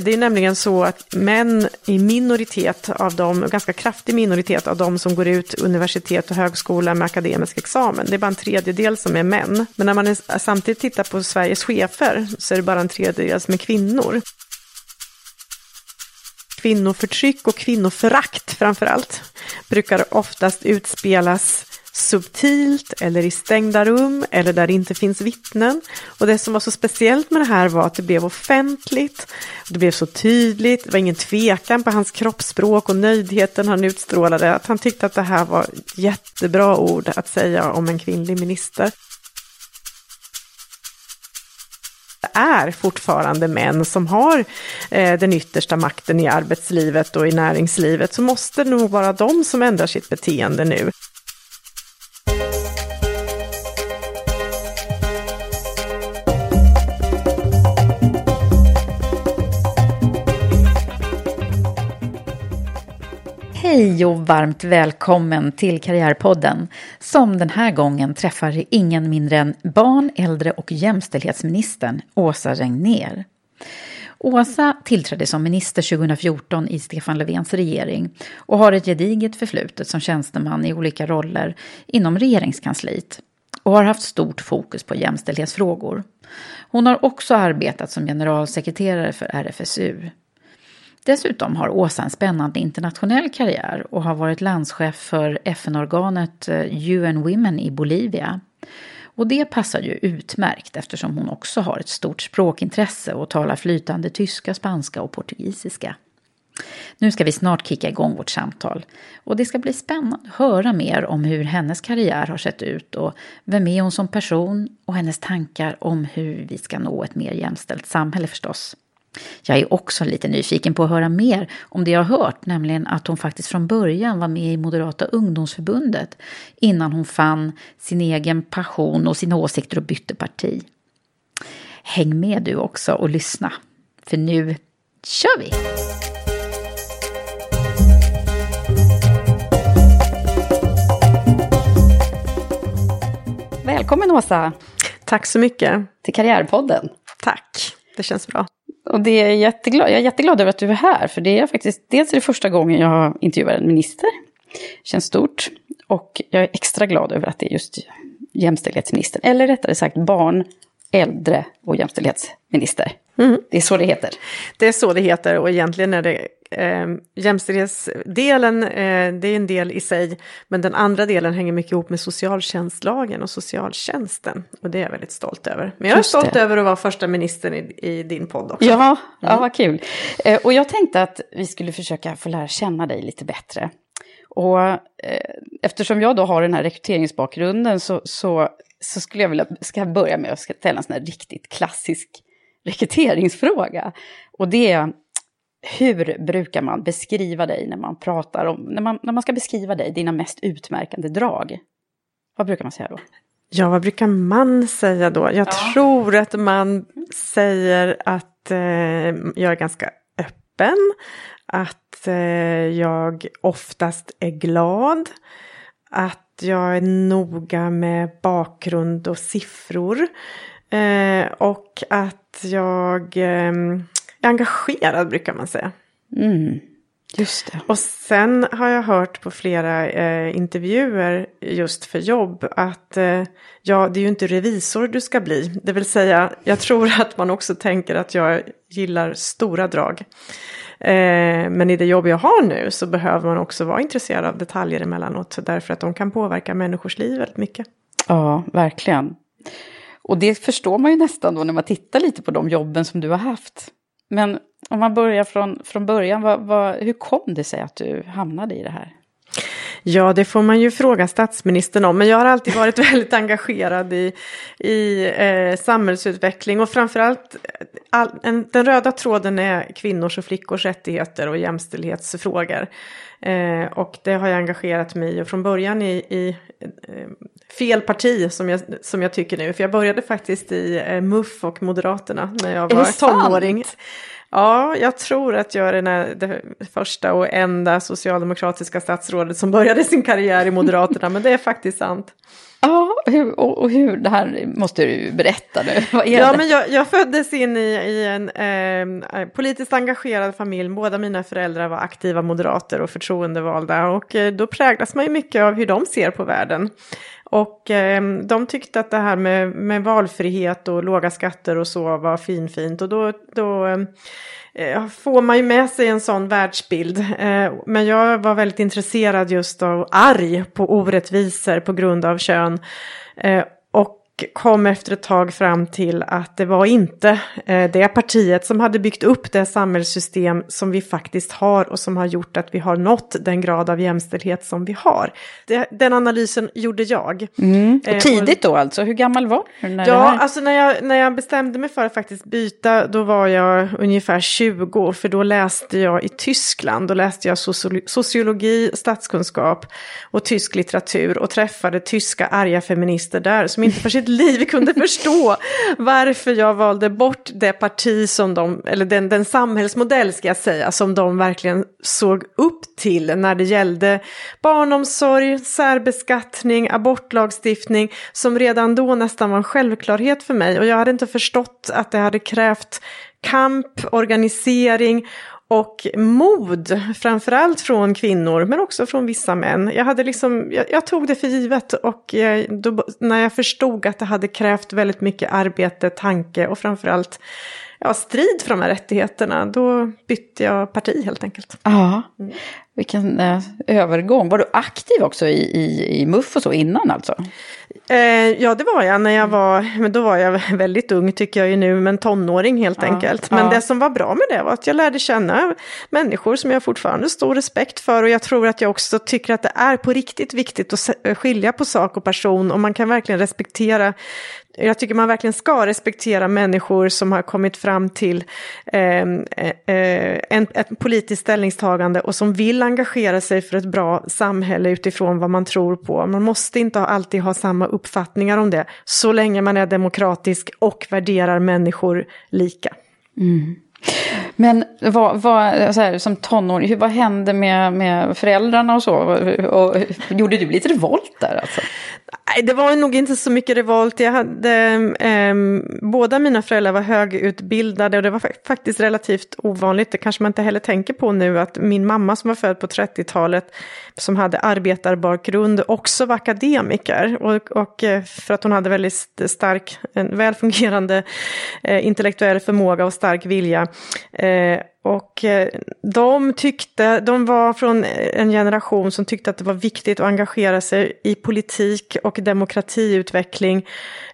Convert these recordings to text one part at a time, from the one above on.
Det är nämligen så att män i minoritet av dem, ganska kraftig minoritet av dem som går ut universitet och högskola med akademisk examen. Det är bara en tredjedel som är män. Men när man är, samtidigt tittar på Sveriges chefer så är det bara en tredjedel som är kvinnor. Kvinnoförtryck och kvinnoförakt framför allt brukar oftast utspelas subtilt eller i stängda rum eller där det inte finns vittnen. Och det som var så speciellt med det här var att det blev offentligt, det blev så tydligt, det var ingen tvekan på hans kroppsspråk och nöjdheten han utstrålade, att han tyckte att det här var jättebra ord att säga om en kvinnlig minister. Det är fortfarande män som har eh, den yttersta makten i arbetslivet och i näringslivet, så måste det nog vara de som ändrar sitt beteende nu. Hej och varmt välkommen till Karriärpodden som den här gången träffar ingen mindre än barn-, äldre och jämställdhetsministern Åsa Regnér. Åsa tillträdde som minister 2014 i Stefan Löfvens regering och har ett gediget förflutet som tjänsteman i olika roller inom regeringskansliet och har haft stort fokus på jämställdhetsfrågor. Hon har också arbetat som generalsekreterare för RFSU. Dessutom har Åsa en spännande internationell karriär och har varit landschef för FN-organet eh, UN Women i Bolivia. Och det passar ju utmärkt eftersom hon också har ett stort språkintresse och talar flytande tyska, spanska och portugisiska. Nu ska vi snart kicka igång vårt samtal och det ska bli spännande att höra mer om hur hennes karriär har sett ut och vem är hon som person och hennes tankar om hur vi ska nå ett mer jämställt samhälle förstås. Jag är också lite nyfiken på att höra mer om det jag har hört, nämligen att hon faktiskt från början var med i Moderata ungdomsförbundet innan hon fann sin egen passion och sina åsikter och bytte parti. Häng med du också och lyssna, för nu kör vi! Välkommen Åsa! Tack så mycket. Till Karriärpodden. Tack, det känns bra. Och det är jätteglad, jag är jätteglad över att du är här, för det är faktiskt, dels är det första gången jag intervjuar en minister, känns stort, och jag är extra glad över att det är just jämställdhetsministern, eller rättare sagt barn, äldre och jämställdhetsminister. Mm. Det är så det heter. Det är så det heter och egentligen är det eh, jämställdhetsdelen, eh, det är en del i sig, men den andra delen hänger mycket ihop med socialtjänstlagen och socialtjänsten. Och det är jag väldigt stolt över. Men jag är Just stolt det. över att vara första ministern i, i din podd också. Ja, ja vad kul. Eh, och jag tänkte att vi skulle försöka få lära känna dig lite bättre. Och eh, eftersom jag då har den här rekryteringsbakgrunden så, så, så skulle jag vilja ska jag börja med att ställa en sån här riktigt klassisk rekryteringsfråga. Och det är, hur brukar man beskriva dig när man pratar om, när man, när man ska beskriva dig, dina mest utmärkande drag? Vad brukar man säga då? Ja, vad brukar man säga då? Jag ja. tror att man säger att eh, jag är ganska öppen, att eh, jag oftast är glad, att jag är noga med bakgrund och siffror eh, och att jag eh, är engagerad brukar man säga. Mm. Just det. Och sen har jag hört på flera eh, intervjuer just för jobb att eh, ja, det är ju inte revisor du ska bli. Det vill säga, jag tror att man också tänker att jag gillar stora drag. Eh, men i det jobb jag har nu så behöver man också vara intresserad av detaljer emellanåt. Därför att de kan påverka människors liv väldigt mycket. Ja, verkligen. Och det förstår man ju nästan då när man tittar lite på de jobben som du har haft. Men om man börjar från, från början, vad, vad, hur kom det sig att du hamnade i det här? Ja, det får man ju fråga statsministern om. Men jag har alltid varit väldigt engagerad i, i eh, samhällsutveckling och framförallt eh, all, en, den röda tråden är kvinnors och flickors rättigheter och jämställdhetsfrågor. Eh, och det har jag engagerat mig i och från början i, i eh, fel parti som jag, som jag tycker nu. För jag började faktiskt i eh, MUF och Moderaterna när jag var tonåring. Sant? Ja, jag tror att jag är den det första och enda socialdemokratiska statsrådet som började sin karriär i Moderaterna, men det är faktiskt sant. Ja, hur, och hur, det här måste du berätta nu. Vad är ja, det? men jag, jag föddes in i, i en eh, politiskt engagerad familj. Båda mina föräldrar var aktiva moderater och förtroendevalda och eh, då präglas man ju mycket av hur de ser på världen. Och eh, de tyckte att det här med, med valfrihet och låga skatter och så var finfint. Och då, då ehm, eh, får man ju med sig en sån världsbild. Eh, men jag var väldigt intresserad just av arg på orättvisor på grund av kön. Eh, och kom efter ett tag fram till att det var inte eh, det partiet som hade byggt upp det samhällssystem som vi faktiskt har och som har gjort att vi har nått den grad av jämställdhet som vi har. Den analysen gjorde jag. Mm. Och eh, tidigt då alltså, hur gammal var du? När ja, alltså när jag, när jag bestämde mig för att faktiskt byta, då var jag ungefär 20, för då läste jag i Tyskland, då läste jag sociologi, statskunskap och tysk litteratur och träffade tyska arga feminister där som inte för sitt liv kunde förstå varför jag valde bort det parti som de, eller den, den samhällsmodell ska jag säga, som de verkligen såg upp till när det gällde barnomsorg, särbeskattning, abortlagstiftning, som redan då nästan var en självklarhet för mig. Och jag hade inte förstått att det hade krävt kamp, organisering och mod, framförallt från kvinnor men också från vissa män. Jag, hade liksom, jag, jag tog det för givet och jag, då, när jag förstod att det hade krävt väldigt mycket arbete, tanke och framförallt ja, strid för de här rättigheterna, då bytte jag parti helt enkelt. Ja, vilken eh, övergång. Var du aktiv också i, i, i MUF och så innan alltså? Eh, ja, det var jag när jag var, men då var jag väldigt ung tycker jag ju nu, men tonåring helt ja, enkelt. Men ja. det som var bra med det var att jag lärde känna människor som jag fortfarande stor respekt för och jag tror att jag också tycker att det är på riktigt viktigt att skilja på sak och person och man kan verkligen respektera jag tycker man verkligen ska respektera människor som har kommit fram till ehm, eh, eh, en, ett politiskt ställningstagande och som vill engagera sig för ett bra samhälle utifrån vad man tror på. Man måste inte alltid ha samma uppfattningar om det, så länge man är demokratisk och värderar människor lika. Mm. Men vad, vad, så här, som tonåring, vad hände med, med föräldrarna och så? Och, och, gjorde du lite revolt där alltså? Nej, det var nog inte så mycket revolt. Jag hade, eh, båda mina föräldrar var högutbildade och det var faktiskt relativt ovanligt. Det kanske man inte heller tänker på nu att min mamma som var född på 30-talet som hade arbetarbakgrund också var akademiker. Och, och eh, för att hon hade väldigt stark, en väl fungerande eh, intellektuell förmåga och stark vilja. Eh, och eh, de tyckte, de var från en generation som tyckte att det var viktigt att engagera sig i politik och demokratiutveckling.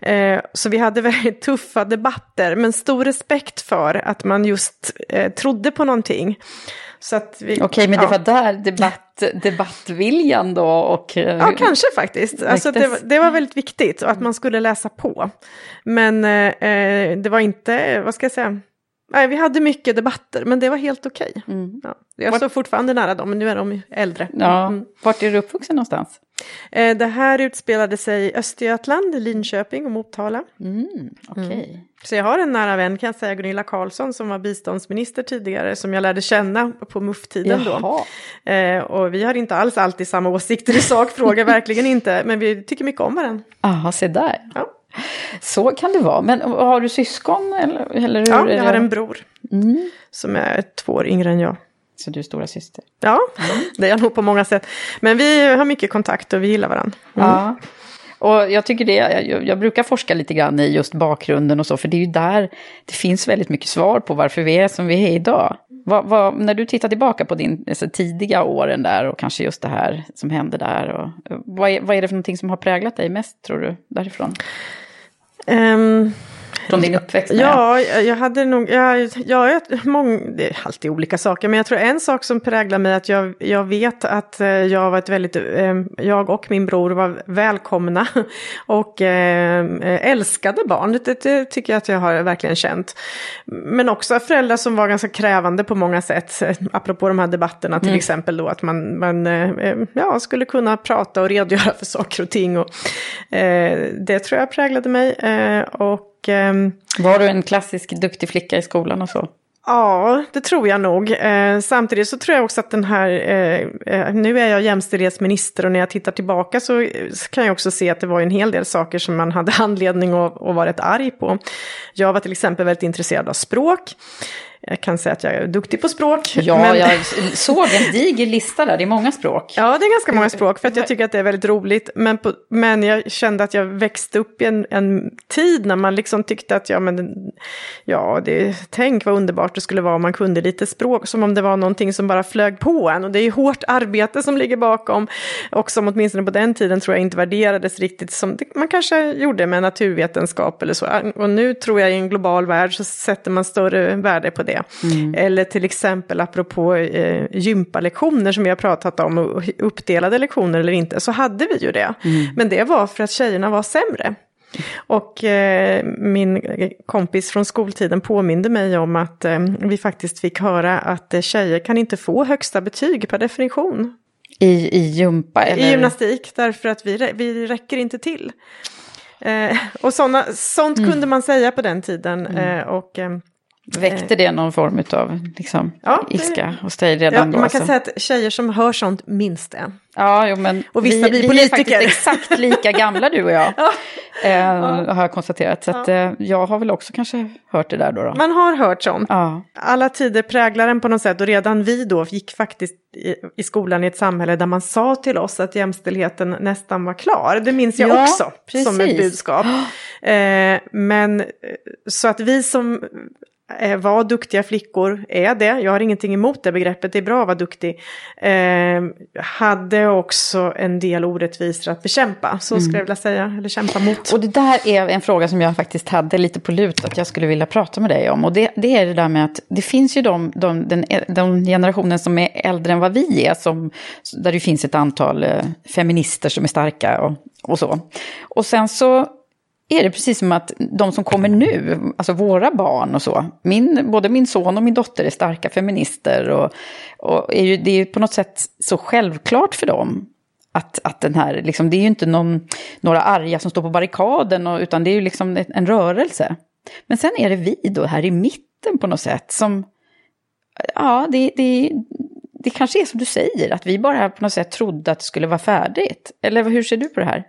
Eh, så vi hade väldigt tuffa debatter, men stor respekt för att man just eh, trodde på någonting. Okej, okay, men det var där debatt, debattviljan då och... Ja, kanske faktiskt. Alltså, det, det, var väldigt viktigt och att man skulle läsa på. Men eh, det var inte, vad ska jag säga, Nej, vi hade mycket debatter, men det var helt okej. Ja. Jag står fortfarande nära dem, men nu är de äldre. Ja. Mm. Vart är du uppvuxen någonstans? Eh, Det här utspelade sig i Östergötland, Linköping och Motala. Okej. Så jag har en nära vän, kan jag säga, Gunilla Carlsson, som var biståndsminister tidigare, som jag lärde känna på MUF-tiden då. Eh, och vi har inte alls alltid samma åsikter i sakfrågor, verkligen inte, men vi tycker mycket om varandra. Jaha, se där. Ja. Så kan det vara. Men har du syskon? Eller, eller hur Ja, jag har en bror som är två år yngre än jag. Så du är stora syster. Ja, det är jag nog på många sätt. Men vi har mycket kontakt och vi gillar varandra. Ja. Och jag tycker det, jag, jag brukar forska lite grann i just bakgrunden och så, för det är ju där det finns väldigt mycket svar på varför vi är som vi är idag. Vad, vad, när du tittar tillbaka på din alltså, tidiga åren där och kanske just det här som hände där, och, vad, är, vad är det för någonting som har präglat dig mest tror du därifrån? Um, från din uppväxt? Ja, jag jag hade nog, jag, jag, jag, mång, det är alltid olika saker, men jag tror en sak som präglar mig att jag, jag vet att eh, jag var ett väldigt, eh, jag och min bror var välkomna och eh, älskade barn. Det, det tycker jag att jag har verkligen känt. Men också föräldrar som var ganska krävande på många sätt, apropå de här debatterna till exempel då, att man, man ja, skulle kunna prata och redogöra för saker och ting. Och, det tror jag präglade mig. Och Var du en klassisk duktig flicka i skolan och så? Ja, det tror jag nog. Eh, samtidigt så tror jag också att den här, eh, eh, nu är jag jämställdhetsminister och när jag tittar tillbaka så, så kan jag också se att det var en hel del saker som man hade anledning att, att vara rätt arg på. Jag var till exempel väldigt intresserad av språk. Jag kan säga att jag är duktig på språk. Ja, men- jag såg en diger lista där, det är många språk. Ja, det är ganska många språk för att jag tycker att det är väldigt roligt. Men, på, men jag kände att jag växte upp i en, en tid när man liksom tyckte att ja, men, ja det, tänk vad underbart det skulle vara om man kunde lite språk. Som om det var någonting som bara flög på en. Och det är ju hårt arbete som ligger bakom. Och som åtminstone på den tiden tror jag inte värderades riktigt som man kanske gjorde med naturvetenskap eller så. Och nu tror jag i en global värld så sätter man större värde på det. Eller till exempel apropå eh, gympalektioner som vi har pratat om, och uppdelade lektioner eller inte, så hade vi ju det. Men det var för att tjejerna var sämre. Och eh, min kompis från skoltiden påminde mig om att eh, vi faktiskt fick höra att eh, tjejer kan inte få högsta betyg per definition I, i gympa eller? i gymnastik, därför att vi, vi räcker inte till. Eh, och såna, sånt kunde man säga på den tiden. Eh, och, eh, Väckte det någon form av liksom, Ja, det- ilska hos dig ja, redan då? man kan alltså? säga att tjejer som hör sånt minns det. Ja, jo, men Och vissa vi, blir vi är politiker. faktiskt exakt lika gamla du och jag. eh, Har jag konstaterat. Så att, eh, jag har väl också kanske hört det där då. då. Man har hört sånt. Ja. Alla tider präglar en på något sätt och redan vi då gick faktiskt i, i skolan i ett samhälle där man sa till oss att jämställdheten nästan var klar. Det minns jag Ja, också som ett precis. budskap. Eh, men eh, så att vi som eh, var duktiga flickor, är det, jag har ingenting emot det begreppet, det är bra att vara duktig, eh, hade också en del orättvisor att bekämpa, så skulle jag vilja säga, eller kämpa mot. Mm. Och det där är en fråga som jag faktiskt hade lite på lut att jag skulle vilja prata med dig om. Och det, det är det där med att det finns ju de, de, den, den generationen som är äldre än vad vi är, som, där det finns ett antal eh, feminister som är starka och, och så. Och sen så är det precis som att de som kommer nu, alltså våra barn och så, min, både min son och min dotter är starka feminister och, och är ju, det är ju på något sätt så självklart för dem att, att den här, liksom, det är ju inte någon, några arga som står på barrikaden, och, utan det är ju liksom en, en rörelse. Men sen är det vi då här i mitten på något sätt som, ja, det, det, det kanske är som du säger, att vi bara på något sätt trodde att det skulle vara färdigt. Eller hur ser du på det här?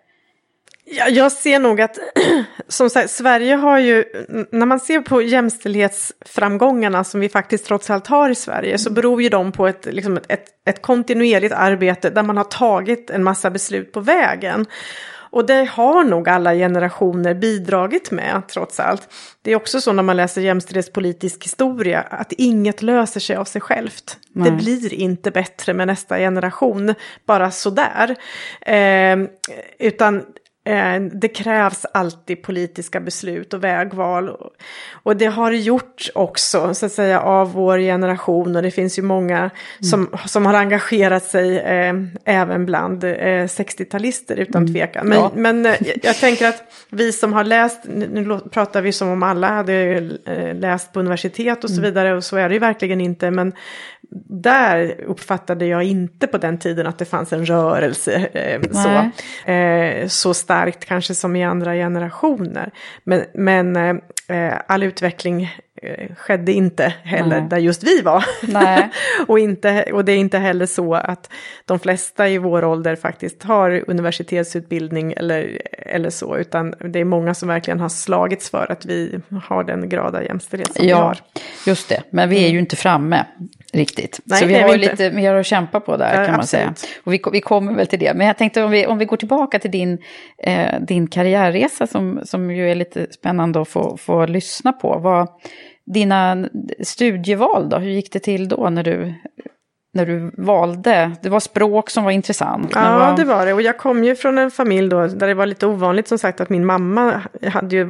Ja, jag ser nog att, som sagt, Sverige har ju, när man ser på jämställdhetsframgångarna som vi faktiskt trots allt har i Sverige, så beror ju de på ett, liksom ett, ett, kontinuerligt arbete där man har tagit en massa beslut på vägen. Och det har nog alla generationer bidragit med, trots allt. Det är också så när man läser jämställdhetspolitisk historia, att inget löser sig av sig självt. Det blir inte bättre med nästa generation, bara sådär. Eh, utan det krävs alltid politiska beslut och vägval. Och det har det gjort också, så att säga, av vår generation. Och det finns ju många mm. som, som har engagerat sig eh, även bland eh, 60-talister utan mm. tvekan. Men, ja. men eh, jag tänker att vi som har läst, nu pratar vi som om alla hade eh, läst på universitet och så mm. vidare. Och så är det ju verkligen inte. Men där uppfattade jag inte på den tiden att det fanns en rörelse eh, så, eh, så starkt kanske som i andra generationer. Men, men eh, all utveckling Eh, skedde inte heller Nej. där just vi var. och, inte, och det är inte heller så att de flesta i vår ålder faktiskt har universitetsutbildning eller, eller så, utan det är många som verkligen har slagits för att vi har den grad av jämställdhet som ja, vi har. just det, men vi är ju mm. inte framme riktigt. Nej, så vi har ju lite mer att kämpa på där ja, kan man absolut. säga. Och vi, vi kommer väl till det. Men jag tänkte om vi, om vi går tillbaka till din, eh, din karriärresa som, som ju är lite spännande att få, få lyssna på. Vad, dina studieval då, hur gick det till då när du, när du valde? Det var språk som var intressant. Ja, var... det var det. Och jag kom ju från en familj då där det var lite ovanligt som sagt att min mamma hade ju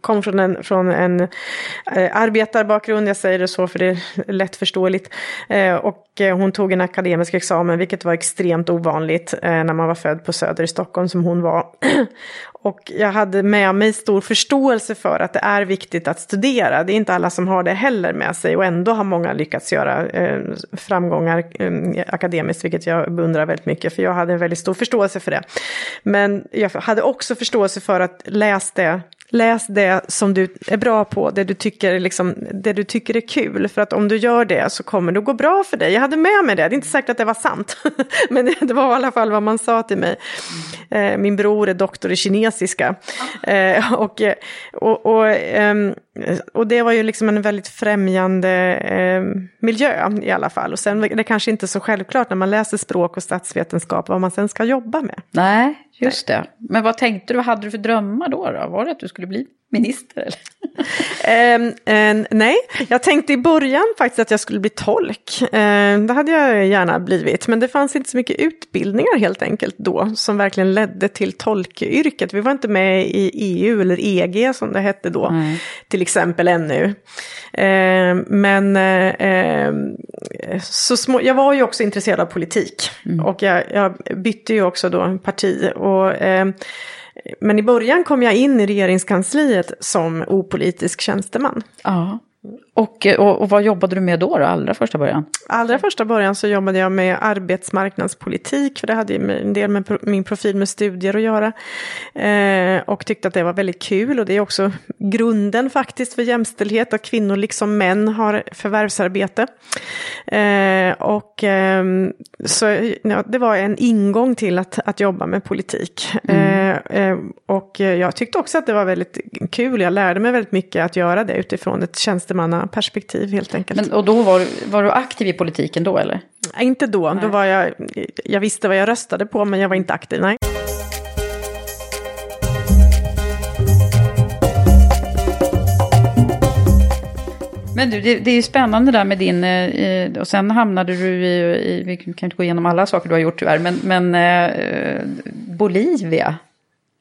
kom från en, från en eh, arbetarbakgrund, jag säger det så för det är lättförståeligt. Eh, och eh, hon tog en akademisk examen, vilket var extremt ovanligt eh, när man var född på Söder i Stockholm som hon var. och jag hade med mig stor förståelse för att det är viktigt att studera. Det är inte alla som har det heller med sig och ändå har många lyckats göra eh, framgångar eh, akademiskt, vilket jag beundrar väldigt mycket, för jag hade en väldigt stor förståelse för det. Men jag hade också förståelse för att läs det läs det som du är bra på, det du, tycker, liksom, det du tycker är kul. För att om du gör det så kommer det gå bra för dig. Jag hade med mig det, det är inte säkert att det var sant. Men det var i alla fall vad man sa till mig. Eh, min bror är doktor i kinesiska. Eh, och, och, och, ehm, och det var ju liksom en väldigt främjande ehm, miljö i alla fall. Och sen det är kanske inte så självklart när man läser språk och statsvetenskap vad man sen ska jobba med. Nej, Just det. Men vad tänkte du, vad hade du för drömmar då? då? Var det att du skulle bli minister? Eller? um, um, nej, jag tänkte i början faktiskt att jag skulle bli tolk. Um, det hade jag gärna blivit, men det fanns inte så mycket utbildningar helt enkelt då som verkligen ledde till tolkyrket. Vi var inte med i EU eller EG som det hette då, mm. till exempel ännu. men så små, jag var ju också intresserad av politik mm. och jag, jag, bytte ju också då parti. Och, men i början kom jag in i regeringskansliet som opolitisk tjänsteman. Ja. Och, och, och, vad jobbade du med då, då, allra första början? Allra första början så jobbade jag med arbetsmarknadspolitik, för det hade ju en del med min profil med studier att göra. Eh, och tyckte att det var väldigt kul och det är också grunden faktiskt för jämställdhet, att kvinnor liksom män har förvärvsarbete. Eh, och eh, så ja, det var en ingång till att, att jobba med politik. Mm. Eh, eh, och jag tyckte också att det var väldigt kul, jag lärde mig väldigt mycket att göra det utifrån ett tjänstemannaperspektiv helt enkelt. Men, och då var, var du aktiv i politiken då eller? Nej, inte då, nej. då var jag, jag visste vad jag röstade på men jag var inte aktiv, nej. Men du, det, det, är ju spännande där med din, eh, och sen hamnade du i, i, vi kan inte gå igenom alla saker du har gjort tyvärr, men, men eh, Bolivia.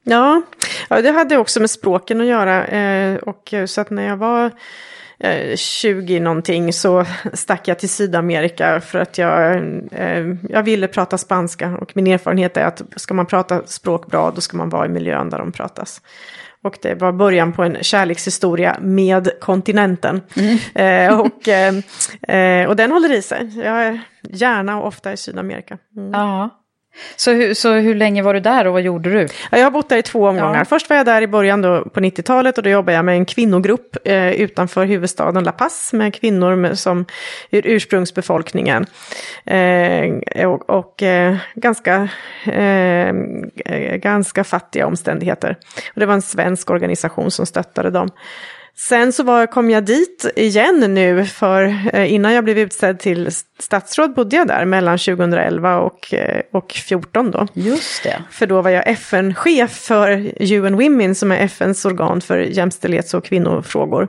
Ja, ja, det hade också med språken att göra. Eh, och så att när jag var 20 eh, någonting så stack jag till Sydamerika för att jag, eh, jag ville prata spanska. Och min erfarenhet är att ska man prata språk bra då ska man vara i miljön där de pratas. Och det var början på en kärlekshistoria med kontinenten. Mm. Eh, och, eh, eh och den håller i sig. Jag är gärna och ofta i Sydamerika. Mm. Ja. Så, hur, så hur länge var du där och vad gjorde du? Ja, jag har bott där i två omgångar. Ja. Först var jag där i början då på 90-talet och då jobbade jag med en kvinnogrupp eh, utanför huvudstaden La Paz med kvinnor med, som ur ursprungsbefolkningen. Eh, och, och eh, ganska, eh, ganska fattiga omständigheter. Och det var en svensk organisation som stöttade dem. Sen så var, kom jag dit igen nu för eh, innan jag blev utsedd till statsråd bodde jag där mellan 2011 och, eh, och 14 då. Just det. För då var jag FN-chef för UN Women som är FNs organ för jämställdhets och kvinnofrågor.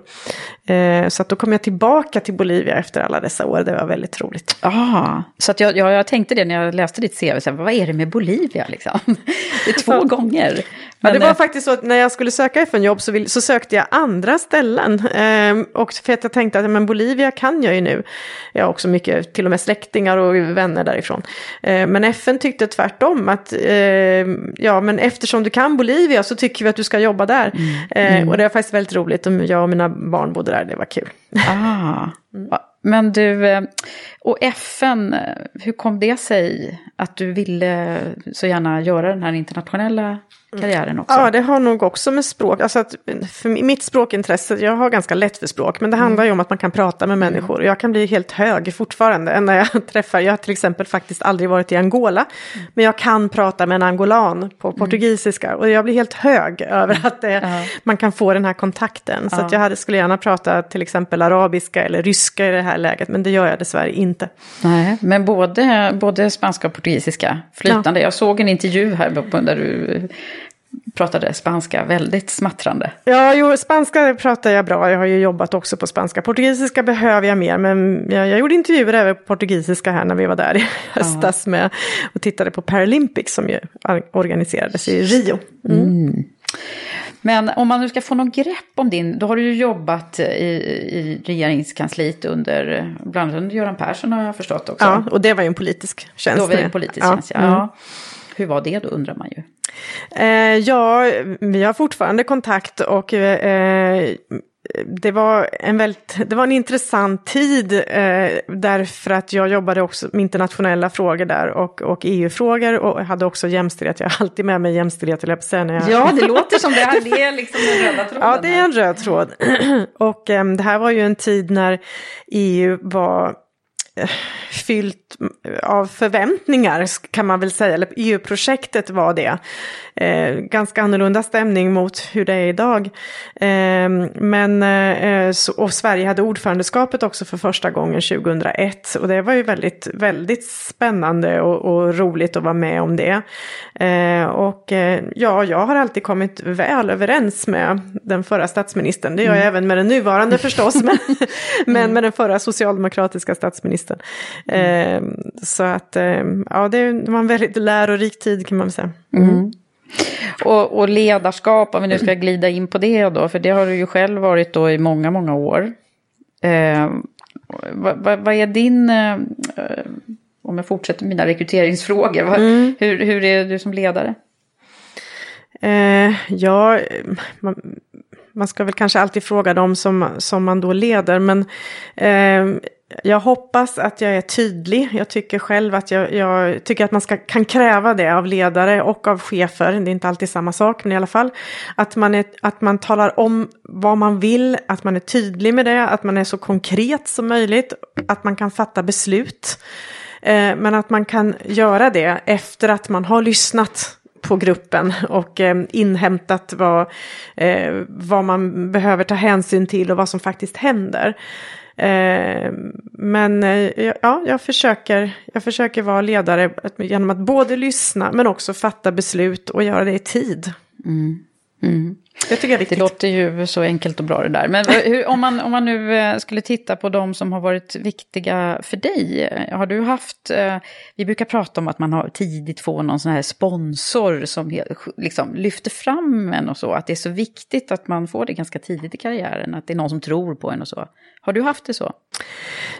Eh, så att då kom jag tillbaka till Bolivia efter alla dessa år, det var väldigt roligt. Ah, så att jag, jag, jag tänkte det när jag läste ditt CV, så här, vad är det med Bolivia liksom? Det är två gånger. Men, ja, det var faktiskt så att när jag skulle söka FN-jobb så, vill, så sökte jag andra ställen. Eh, och för att jag tänkte att men Bolivia kan jag ju nu. Jag har också mycket, till och med släktingar och vänner därifrån. Eh, men FN tyckte tvärtom att eh, ja, men eftersom du kan Bolivia så tycker vi att du ska jobba där. Mm. Mm. Och det var faktiskt väldigt roligt. Jag och mina barn bodde där, det var kul. Ah. Mm. Men du, eh, och FN, hur kom det sig att du ville så gärna göra den här internationella karriären också? Ja, det har nog också med språk, alltså att för mitt språkintresse, jag har ganska lätt för språk, men det mm. handlar ju om att man kan prata med mm. människor. Jag kan bli helt hög fortfarande när jag träffar, jag har till exempel faktiskt aldrig varit i Angola, mm. men jag kan prata med en angolan på portugisiska och jag blir helt hög över att det, ja. man kan få den här kontakten. Så jag hade, skulle gärna prata till exempel arabiska eller ryska i det här läget, men det gör jag dessvärre inte. Nej, men både, både spanska och portugisiska flytande. Ja. Jag såg en intervju här där du pratade spanska väldigt smattrande. Ja, jo, spanska pratar jag bra. Jag har ju jobbat också på spanska. Portugisiska behöver jag mer, men jag, jag gjorde intervjuer även på portugisiska här när vi var där i höstas med och tittade på Paralympics som ju organiserades i Rio. Mm. Mm. Men om man nu ska få något grepp om din, då har du ju jobbat i, i regeringskansliet under, bland annat under Göran Persson har jag förstått också. Ja, och det var ju en politisk tjänst. Då var det en politisk ja. tjänst, ja. Mm. Hur var det då undrar man ju. Eh, ja, vi har fortfarande kontakt och eh, det var en väldigt, det var en intressant tid eh, därför att jag jobbade också med internationella frågor där och, och EU-frågor och hade också jämställdhet. Jag har alltid med mig jämställdhet, jag säga, när jag... Ja, det låter som det. Här, det är liksom den röda tråden. Ja, det är en röd tråd. och eh, det här var ju en tid när EU var fyllt av förväntningar kan man väl säga, eller EU-projektet var det. Eh, ganska annorlunda stämning mot hur det är idag. Eh, men, så, och Sverige hade ordförandeskapet också för första gången 2001 och det var ju väldigt, väldigt spännande och, och roligt att vara med om det. Eh, och eh, ja, jag har alltid kommit väl överens med den förra statsministern, det gör jag mm. även med den nuvarande förstås, men, men mm. med den förra socialdemokratiska statsministern. Mm. Eh, så att ja, det var en väldigt lärorik tid kan man säga. Mm. Och, och, ledarskap, om vi nu ska glida in på det då, för det har du ju själv varit då i många, många år. Eh, vad, vad, vad, är din, eh, om jag fortsätter mina rekryteringsfrågor, vad, mm. hur, hur är du som ledare? Eh, ja, man, man, ska väl kanske alltid fråga dem som, som man då leder, men eh, jag hoppas att jag är tydlig. Jag tycker själv att jag, jag tycker att man ska, kan kräva det av ledare och av chefer. Det är inte alltid samma sak, men i alla fall. Att man, är, att man talar om vad man vill, att man är tydlig med det, att man är så konkret som möjligt, att man kan fatta beslut. Eh, men att man kan göra det efter att man har lyssnat på gruppen och eh, inhämtat vad, eh, vad man behöver ta hänsyn till och vad som faktiskt händer. Eh, men eh, ja, jag försöker, jag försöker vara ledare genom att både lyssna men också fatta beslut och göra det i tid. Mm. Mm. Det tycker jag är viktigt. Det låter ju så enkelt och bra det där. Men hur, om, man, om man nu eh, skulle titta på de som har varit viktiga för dig. Har du haft, vi brukar prata om att man har tidigt får någon sån här sponsor som liksom lyfter fram en och så. Att det är så viktigt att man får det ganska tidigt i karriären. Att det är någon som tror på en och så. Har du haft det så?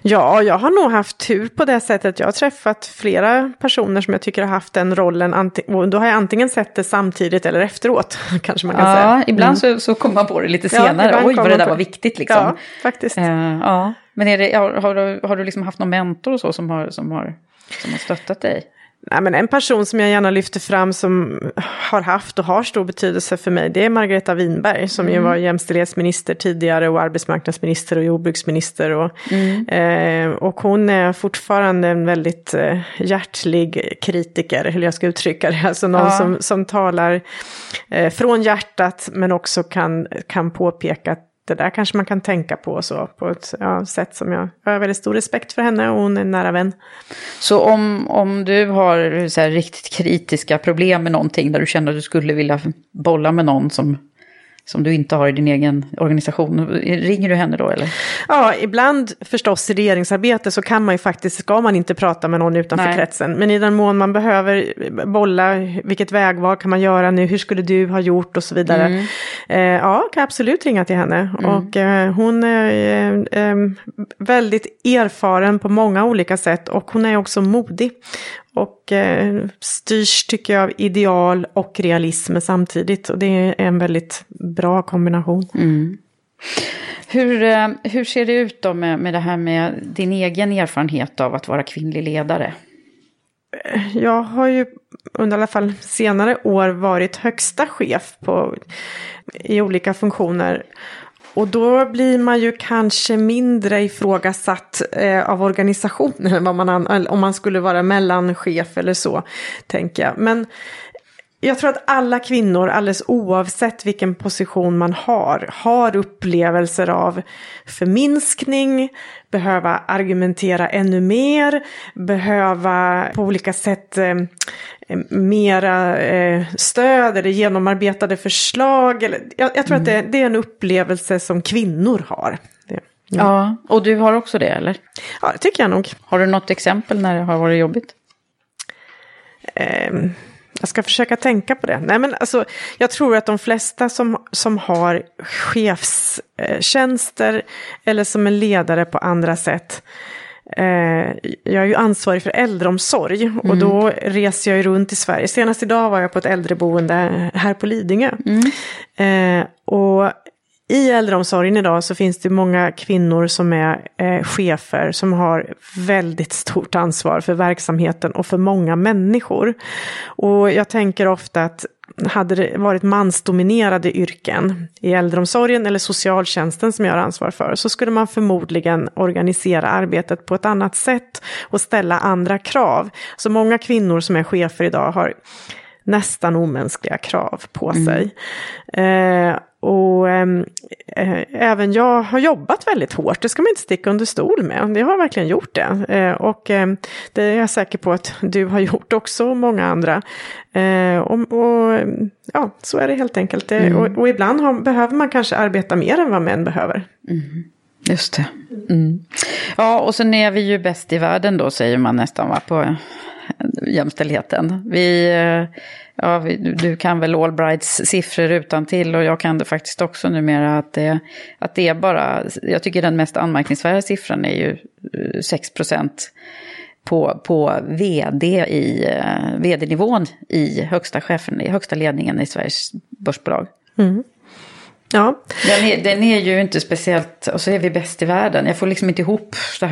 Ja, jag har nog haft tur på det sättet. Jag har träffat flera personer som jag tycker har haft den rollen. Och då har jag antingen sett det samtidigt eller efteråt. Kanske man kan ja, säga. Ja, ibland mm. så, så kommer man på det lite senare. Ja, Oj, vad det där var viktigt liksom. Ja, faktiskt. Uh, ja. Men är det, har, har, du, har du liksom haft någon mentor och så som har, som har, som har stöttat dig? Nej, men en person som jag gärna lyfter fram som har haft och har stor betydelse för mig det är Margareta Winberg som mm. ju var jämställdhetsminister tidigare och arbetsmarknadsminister och jordbruksminister. Och, mm. eh, och hon är fortfarande en väldigt eh, hjärtlig kritiker, hur jag ska uttrycka det. Alltså någon ja. som, som talar eh, från hjärtat men också kan, kan påpeka det där kanske man kan tänka på så, på ett ja, sätt som jag, jag har väldigt stor respekt för henne och hon är en nära vän. Så om, om du har så här, riktigt kritiska problem med någonting där du känner att du skulle vilja bolla med någon som som du inte har i din egen organisation. Ringer du henne då eller? Ja, ibland förstås i regeringsarbete så kan man ju faktiskt, ska man inte prata med någon utanför Nej. kretsen. Men i den mån man behöver bolla, vilket vägval kan man göra nu, hur skulle du ha gjort och så vidare. Mm. Eh, ja, kan absolut ringa till henne. Mm. Och eh, hon är eh, väldigt erfaren på många olika sätt och hon är också modig. Och eh, styrs, tycker jag, av ideal och realism samtidigt. Och det är en väldigt bra kombination. Mm. Hur, eh, hur ser det ut då med, med det här med din egen erfarenhet av att vara kvinnlig ledare? Jag har ju under alla fall senare år varit högsta chef på, i olika funktioner. Och då blir man ju kanske mindre ifrågasatt eh, av organisationen vad man, om man skulle vara mellanchef eller så, tänker jag. Men jag tror att alla kvinnor, alldeles oavsett vilken position man har, har upplevelser av förminskning, behöva argumentera ännu mer, behöva på olika sätt eh, mera eh, stöd eller genomarbetade förslag. Eller, jag, jag tror mm. att det, det, är en upplevelse som kvinnor har. Det, ja. ja, och du har också det eller? Ja, det tycker jag nog. Har du något exempel när det har varit jobbigt? Eh, jag ska försöka tänka på det. Nej, men alltså, jag tror att de flesta som, som har chefstjänster eller som är ledare på andra sätt Eh, jag är ju ansvarig för äldreomsorg mm. och då reser jag ju runt i Sverige. Senast idag var jag på ett äldreboende här på Lidingö. Mm. Eh, och i äldreomsorgen idag så finns det många kvinnor som är eh, chefer som har väldigt stort ansvar för verksamheten och för många människor. Och jag tänker ofta att hade det varit mansdominerade yrken i äldreomsorgen eller socialtjänsten som jag har ansvar för så skulle man förmodligen organisera arbetet på ett annat sätt och ställa andra krav. Så många kvinnor som är chefer idag har nästan omänskliga krav på mm. sig. Eh, och ehm, eh, även jag har jobbat väldigt hårt, det ska man inte sticka under stol med. Jag har verkligen gjort det. Eh, och eh, det är jag säker på att du har gjort också, och många andra. Eh, och, och, ja, så är det helt enkelt. Mm. Och, och, ibland har, behöver man kanske arbeta mer än vad män behöver. Mm. Just det. Mm. Ja, och sen är vi ju bäst i världen då, säger man nästan, va, på jämställdheten. Vi eh, ja, du kan väl Allbrights siffror utan till och jag kan det faktiskt också numera. Att det, att det är bara, jag tycker den mest anmärkningsvärda siffran är ju 6 eh, procent på, på vd i, eh, vd-nivån i högsta chefen, i högsta ledningen i Sveriges börsbolag. Mm. Ja. Den är, den är ju inte speciellt, och så är vi bäst i världen. Jag får liksom inte ihop det.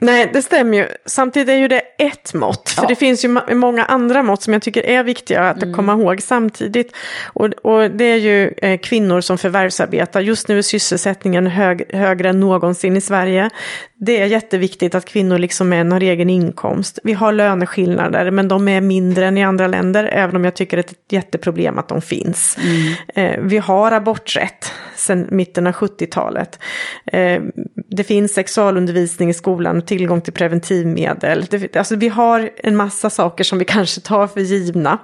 Nej, det stämmer ju. Samtidigt är ju det ett mått. För Ja. det finns ju många andra mått som jag tycker är viktiga att komma ihåg samtidigt. Och, och det är ju eh, kvinnor som förvärvsarbetar. Just nu är sysselsättningen hög, högre än någonsin i Sverige. Det är jätteviktigt att kvinnor liksom män har egen inkomst. Vi har löneskillnader, men de är mindre än i andra länder. Även om jag tycker att det är ett jätteproblem att de finns. Eh, vi har aborträtt sedan mitten av 70-talet. Eh, det finns sexualundervisning i skolan, tillgång till preventivmedel. Det, alltså vi har en massa saker som vi kanske tar för givna.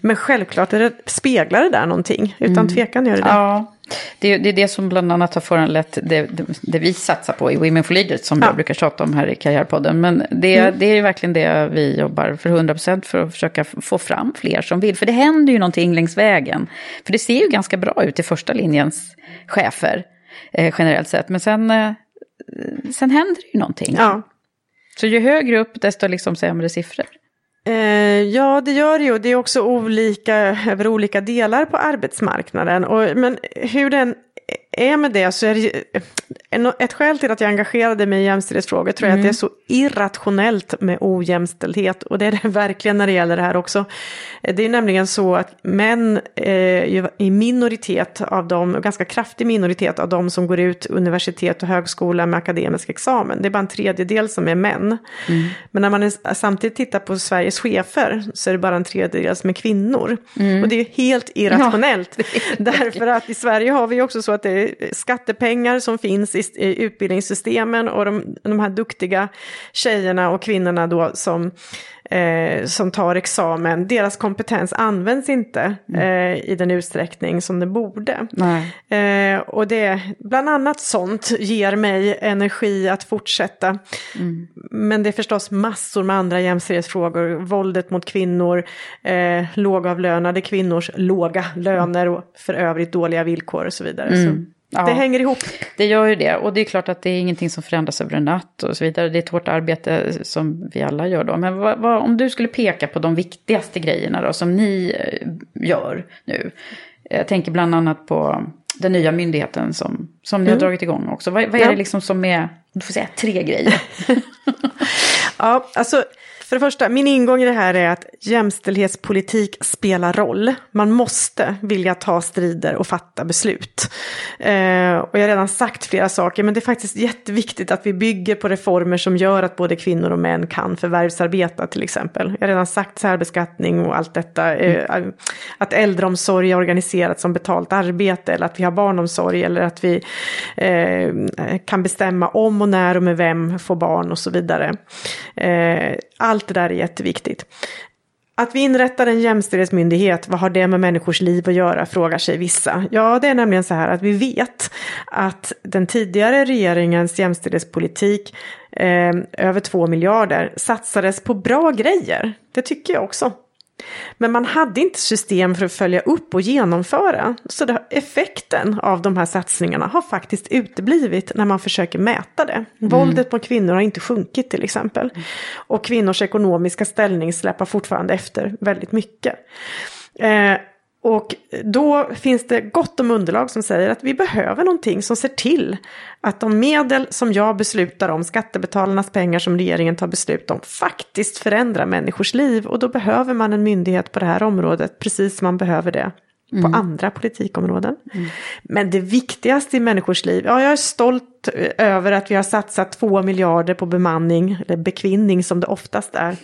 Men självklart är det, speglar det där någonting. Utan tvekan gör det det. Ja, det är, det är det som bland annat har föranlett det, det, det vi satsar på i Women for Leaders som Ja. jag brukar tjata om här i Karriärpodden. Men det, det är verkligen det vi jobbar för 100% för att försöka få fram fler som vill. För det händer ju någonting längs vägen. För det ser ju ganska bra ut i första linjens chefer eh, generellt sett. Men sen, eh, sen händer det ju någonting. Ja. Så ju högre upp desto liksom sämre siffror. Eh, ja, det gör det ju. Det är också olika över olika delar på arbetsmarknaden. Och, men hur den är med det så är det en- ett skäl till att jag engagerade mig i jämställdhetsfrågor tror jag att det är så irrationellt med ojämställdhet. Och det är det verkligen när det gäller det här också. Eh, Det är nämligen så att män ju i minoritet av dem, ganska kraftig minoritet av dem som går ut universitet och högskola med akademisk examen. Det är bara en tredjedel som är män. Men när man är, samtidigt tittar på Sveriges chefer så är det bara en tredjedel som är kvinnor. Och det är helt irrationellt. Därför att i Sverige har vi också så att det är skattepengar som finns i, i utbildningssystemen och de, de här duktiga tjejerna och kvinnorna då som, eh, som tar examen, deras kompetens används inte eh, i den utsträckning som det borde. Eh, och det, bland annat sånt ger mig energi att fortsätta. Men det är förstås massor med andra jämställdhetsfrågor. Våldet mot kvinnor, eh, lågavlönade kvinnors låga löner och för övrigt dåliga villkor och så vidare. Så Ja. Det hänger ihop. Det gör ju det. Och det är klart att det är ingenting som förändras över en natt och så vidare. Det är ett hårt arbete som vi alla gör då. Men vad, vad, om du skulle peka på de viktigaste grejerna då som ni eh, gör nu. Jag tänker bland annat på den nya myndigheten som, som ni har dragit igång också. Vad, vad är Ja. det liksom som är, du får säga tre grejer. Ja, alltså för det första, min ingång i det här är att jämställdhetspolitik spelar roll. Man måste vilja ta strider och fatta beslut. Eh, och jag har redan sagt flera saker, men det är faktiskt jätteviktigt att vi bygger på reformer som gör att både kvinnor och män kan förvärvsarbeta till exempel. Jag har redan sagt särbeskattning och allt detta. Eh, att äldreomsorg är organiserat som betalt arbete eller att vi har barnomsorg eller att vi eh, kan bestämma om och när och med vem får barn och så vidare. Eh, allt det där är jätteviktigt. Att vi inrättar en jämställdhetsmyndighet, vad har det med människors liv att göra, frågar sig vissa. Ja, det är nämligen så här att vi vet att den tidigare regeringens jämställdhetspolitik, eh, över två miljarder, satsades på bra grejer. Det tycker jag också. Men man hade inte system för att följa upp och genomföra. Så det, effekten av de här satsningarna har faktiskt uteblivit när man försöker mäta det. Våldet mot kvinnor har inte sjunkit till exempel. Och kvinnors ekonomiska ställning släpar fortfarande efter väldigt mycket. Eh, och då finns det gott om underlag som säger att vi behöver någonting som ser till att de medel som jag beslutar om, skattebetalarnas pengar som regeringen tar beslut om, faktiskt förändrar människors liv. Och då behöver man en myndighet på det här området, precis som man behöver det på andra politikområden. Men det viktigaste i människors liv, ja jag är stolt över att vi har satsat två miljarder på bemanning, eller bekvinning som det oftast är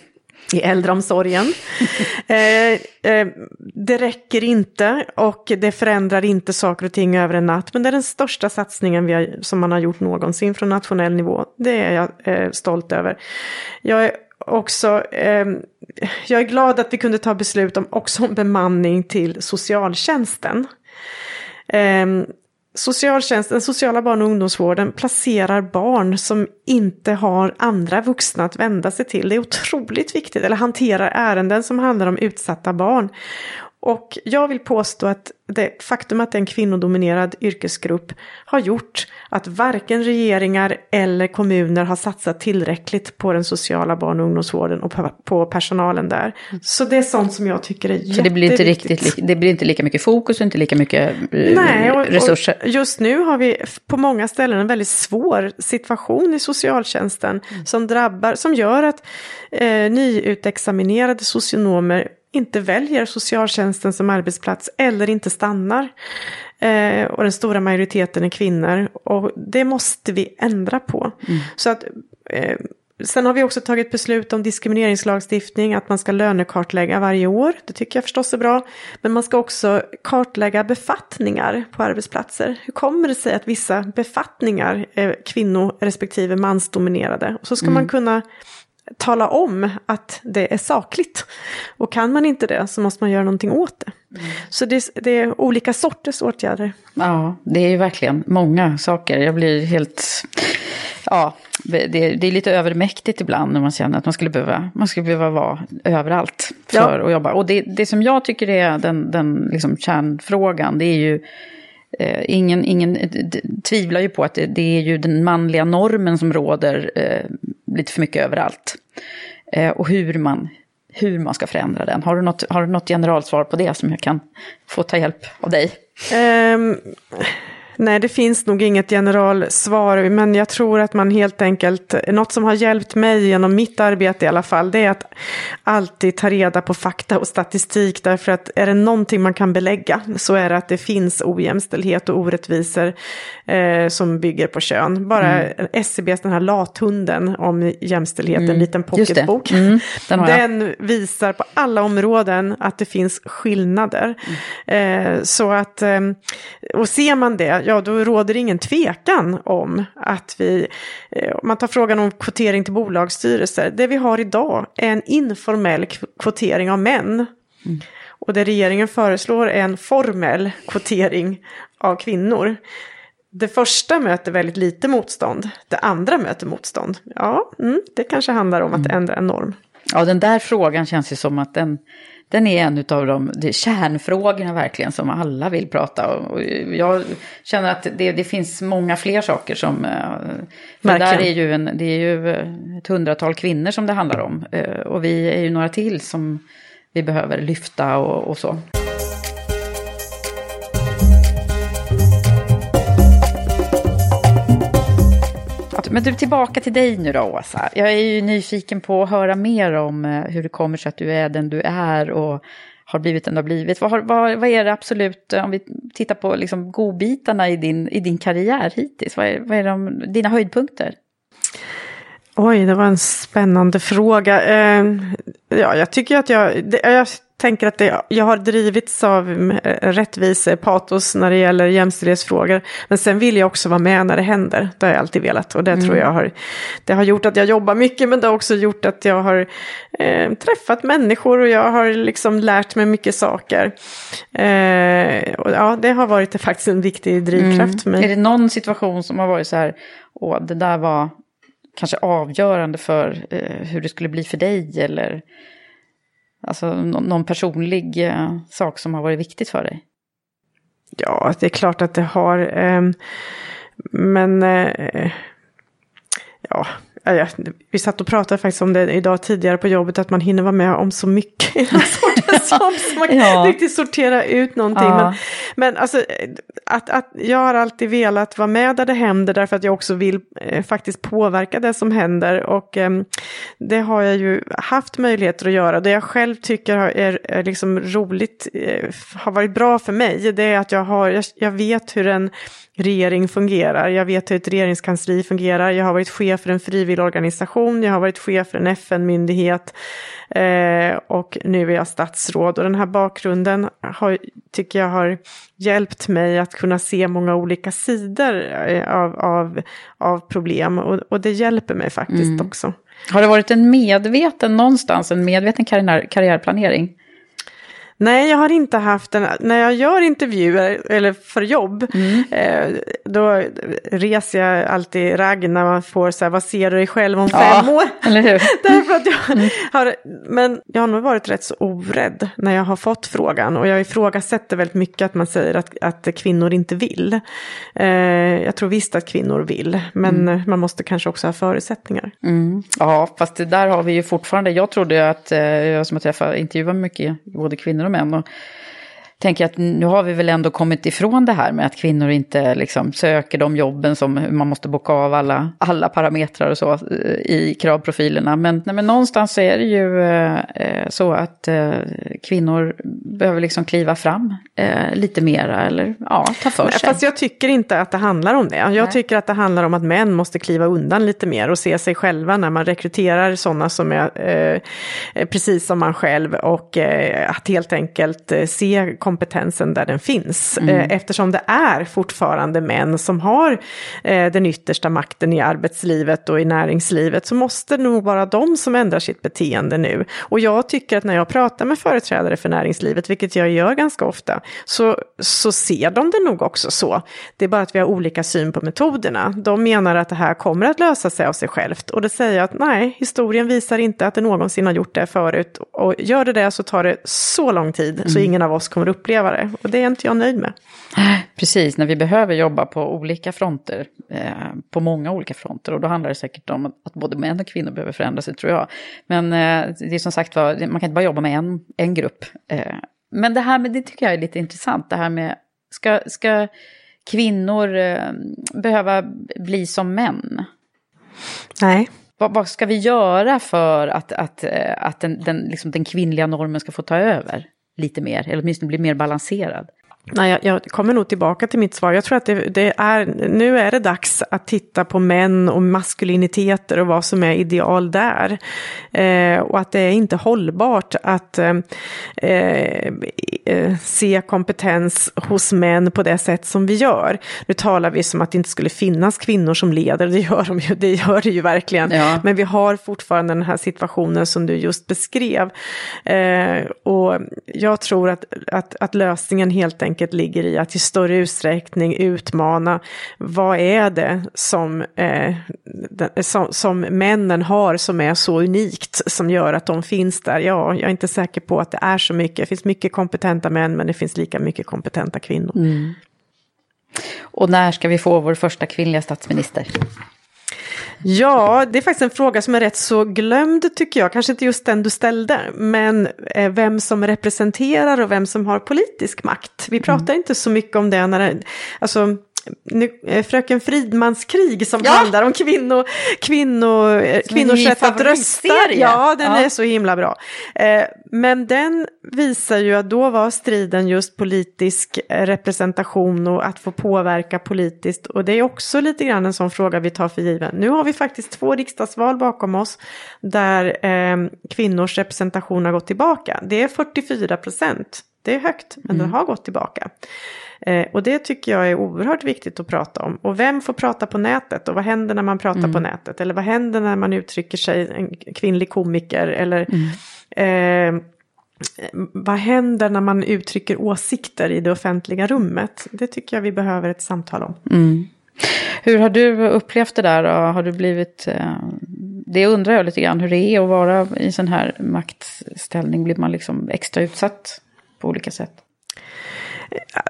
i äldreomsorgen. eh, eh, det räcker inte och det förändrar inte saker och ting över en natt. Men det är den största satsningen vi har, som man har gjort någonsin från nationell nivå. Det är jag eh, stolt över. Jag är också, eh, jag är glad att vi kunde ta beslut om också om bemanning till socialtjänsten. Socialtjänsten, den sociala barn och ungdomsvården placerar barn som inte har andra vuxna att vända sig till. Det är otroligt viktigt, eller hanterar ärenden som handlar om utsatta barn. Och jag vill påstå att det faktum att det är en kvinnodominerad yrkesgrupp har gjort att varken regeringar eller kommuner har satsat tillräckligt på den sociala barn och ungdomsvården och på personalen där. Så det är sånt som jag tycker är jätteviktigt. Så det blir inte, riktigt, det blir inte lika mycket fokus och inte lika mycket eh, Nej, och, resurser? Och just nu har vi på många ställen en väldigt svår situation i socialtjänsten mm. som drabbar, som gör att eh, nyutexaminerade socionomer inte väljer socialtjänsten som arbetsplats eller inte stannar. Eh, och den stora majoriteten är kvinnor. Och det måste vi ändra på. Mm. Så att, eh, sen har vi också tagit beslut om diskrimineringslagstiftning, att man ska lönekartlägga varje år. Det tycker jag förstås är bra. Men man ska också kartlägga befattningar på arbetsplatser. Hur kommer det sig att vissa befattningar är kvinno respektive mansdominerade? Och så ska mm. man kunna tala om att det är sakligt. Och kan man inte det så måste man göra någonting åt det. Mm. Så det, det, är olika sorters åtgärder. Ja, det är ju verkligen många saker. Jag blir helt... Ja, det, det, är lite övermäktigt ibland när man känner att man skulle behöva, man skulle behöva vara överallt för ja. att jobba. Och det, det som jag tycker är den, den liksom kärnfrågan, det är ju Eh, ingen, ingen tvivlar ju på att det, det, är ju den manliga normen som råder eh, lite för mycket överallt. Eh, och hur man, hur man ska förändra den. Har du, något, har du något generalsvar på det som jag kan få ta hjälp av dig? Um, Nej, det finns nog inget generalsvar, men jag tror att man helt enkelt, något som har hjälpt mig genom mitt arbete i alla fall, det är att alltid ta reda på fakta och statistik, därför att är det någonting man kan belägga så är det att det finns ojämställdhet och orättvisor eh, som bygger på kön. Bara mm. SCBs den här lathunden om jämställdhet, mm. en liten pocketbok, mm. den, den, visar på alla områden att det finns skillnader. Mm. Eh, så att, eh, och ser man det, ja då råder det ingen tvekan om att vi, eh, om man tar frågan om kvotering till bolagsstyrelser, det vi har idag är en informell kvotering av män. Mm. Och det regeringen föreslår är en formell kvotering av kvinnor. Det första möter väldigt lite motstånd, det andra möter motstånd. Ja, mm, det kanske handlar om att mm. ändra en norm. Ja, den där frågan känns ju som att den, den är en av de det kärnfrågorna verkligen som alla vill prata om. Och jag känner att det, det finns många fler saker som... Eh, för där är ju en, det är ju ett hundratal kvinnor som det handlar om. Eh, och vi är ju några till som vi behöver lyfta och, och så. Men du, tillbaka till dig nu då, Åsa. Jag är ju nyfiken på att höra mer om eh, hur det kommer sig att du är den du är och har blivit den du har blivit. Vad, vad, vad är det absolut, eh, om vi tittar på liksom godbitarna i din, i din karriär hittills, vad är, vad är de, dina höjdpunkter? Oj, det var en spännande fråga. Eh, ja, jag tycker att jag, det, jag tänker att det, jag har drivits av eh, rättvisepatos när det gäller jämställdhetsfrågor. Men sen vill jag också vara med när det händer. Det har jag alltid velat. Och det mm. tror jag har, det har gjort att jag jobbar mycket. Men det har också gjort att jag har eh, träffat människor och jag har liksom lärt mig mycket saker. Eh, och ja, det har varit faktiskt en viktig drivkraft mm. för mig. Är det någon situation som har varit så här, åh, det där var kanske avgörande för eh, hur det skulle bli för dig eller Alltså någon personlig eh, sak som har varit viktigt för dig? Ja, det är klart att det har. Eh, men eh, ja, vi satt och pratade faktiskt om det idag tidigare på jobbet, att man hinner vara med om så mycket i den sortens jobb, så man kan ja. riktigt sortera ut någonting. Ja. Men, men alltså, att, att jag har alltid velat vara med där det händer, därför att jag också vill eh, faktiskt påverka det som händer. Och eh, det har jag ju haft möjligheter att göra. Det jag själv tycker är, är liksom roligt, eh, har varit bra för mig, det är att jag, har, jag, jag vet hur en regering fungerar. Jag vet hur ett regeringskansli fungerar. Jag har varit chef för en frivilligorganisation. Jag har varit chef för en FN-myndighet. Eh, och nu är jag statsråd. Och den här bakgrunden har, tycker jag har hjälpt mig att kunna se många olika sidor eh, av, av, av problem. Och, och det hjälper mig faktiskt mm. också. Har det varit en medveten någonstans, en medveten karriär, karriärplanering? Nej, jag har inte haft den. När jag gör intervjuer eller för jobb, mm. eh, då reser jag alltid ragg när man får så här, vad ser du dig själv om ja, fem år? Eller hur? Därför att jag mm. har, men jag har nog varit rätt så orädd när jag har fått frågan och jag ifrågasätter väldigt mycket att man säger att, att kvinnor inte vill. Eh, jag tror visst att kvinnor vill, men mm. man måste kanske också ha förutsättningar. Mm. Ja, fast det där har vi ju fortfarande. Jag trodde att, eh, jag som har träffat, intervjuat mycket, både kvinnor och män. Tänker att nu har vi väl ändå kommit ifrån det här med att kvinnor inte liksom söker de jobben som man måste bocka av alla, alla parametrar och så eh, i kravprofilerna. Men, nej, men någonstans så är det ju eh, så att eh, kvinnor behöver liksom kliva fram eh, lite mera eller ja, ta för sig. Fast jag tycker inte att det handlar om det. Jag nej. tycker att det handlar om att män måste kliva undan lite mer och se sig själva när man rekryterar sådana som är eh, precis som man själv och eh, att helt enkelt se kompetensen där den finns. Mm. Eh, eftersom det är fortfarande män som har eh, den yttersta makten i arbetslivet och i näringslivet så måste det nog vara de som ändrar sitt beteende nu. Och jag tycker att när jag pratar med företrädare för näringslivet, vilket jag gör ganska ofta, så, så ser de det nog också så. Det är bara att vi har olika syn på metoderna. De menar att det här kommer att lösa sig av sig självt och det säger jag att nej, historien visar inte att det någonsin har gjort det förut. Och gör det det så tar det så lång tid mm. så ingen av oss kommer upp uppleva det. Och det är inte jag nöjd med. Precis, när vi behöver jobba på olika fronter, eh, på många olika fronter. Och då handlar det säkert om att både män och kvinnor behöver förändra sig, tror jag. Men eh, det är som sagt var, man kan inte bara jobba med en, en grupp. Eh, men det här med, det tycker jag är lite intressant, det här med, ska, ska kvinnor eh, behöva bli som män? Nej. Vad, vad, ska vi göra för att, att, eh, att den, den, liksom den kvinnliga normen ska få ta över? Lite mer, eller åtminstone bli mer balanserad. Nej, jag, jag, kommer nog tillbaka till mitt svar. Jag tror att det, det, är, nu är det dags att titta på män och maskuliniteter och vad som är ideal där. Eh, och att det är inte hållbart att eh, eh, se kompetens hos män på det sätt som vi gör. Nu talar vi som att det inte skulle finnas kvinnor som leder, det gör, de ju, det, gör det ju verkligen. Ja. Men vi har fortfarande den här situationen som du just beskrev. Eh, och jag tror att, att, att lösningen helt enkelt enkelt ligger i att i större utsträckning utmana vad är det som, eh, som, som, männen har som är så unikt som gör att de finns där. Ja, jag är inte säker på att det är så mycket. Det finns mycket kompetenta män men det finns lika mycket kompetenta kvinnor. Mm. Och när ska vi få vår första kvinnliga statsminister? Ja, det är faktiskt en fråga som är rätt så glömd tycker jag. Kanske inte just den du ställde, men eh, vem som representerar och vem som har politisk makt. Vi pratar mm. inte så mycket om det när det, alltså nu, eh, Fröken Fridmans krig som ja. handlar om kvinno, kvinno, eh, kvinnors rätt att rösta. Ja, den ja. är så himla bra. Eh, men den visar ju att då var striden just politisk representation och att få påverka politiskt. Och det är också lite grann en sån fråga vi tar för given. Nu har vi faktiskt två riksdagsval bakom oss där eh, kvinnors representation har gått tillbaka. Det är 44 procent. Det är högt, men mm. den har gått tillbaka. Eh, och det tycker jag är oerhört viktigt att prata om. Och vem får prata på nätet och vad händer när man pratar mm. på nätet? Eller vad händer när man uttrycker sig, en kvinnlig komiker eller mm. eh, vad händer när man uttrycker åsikter i det offentliga rummet? Det tycker jag vi behöver ett samtal om. Mm. Hur har du upplevt det där? Har du blivit... Eh, det undrar jag lite grann hur det är att vara i sån här maktställning. Blir man liksom extra utsatt på olika sätt?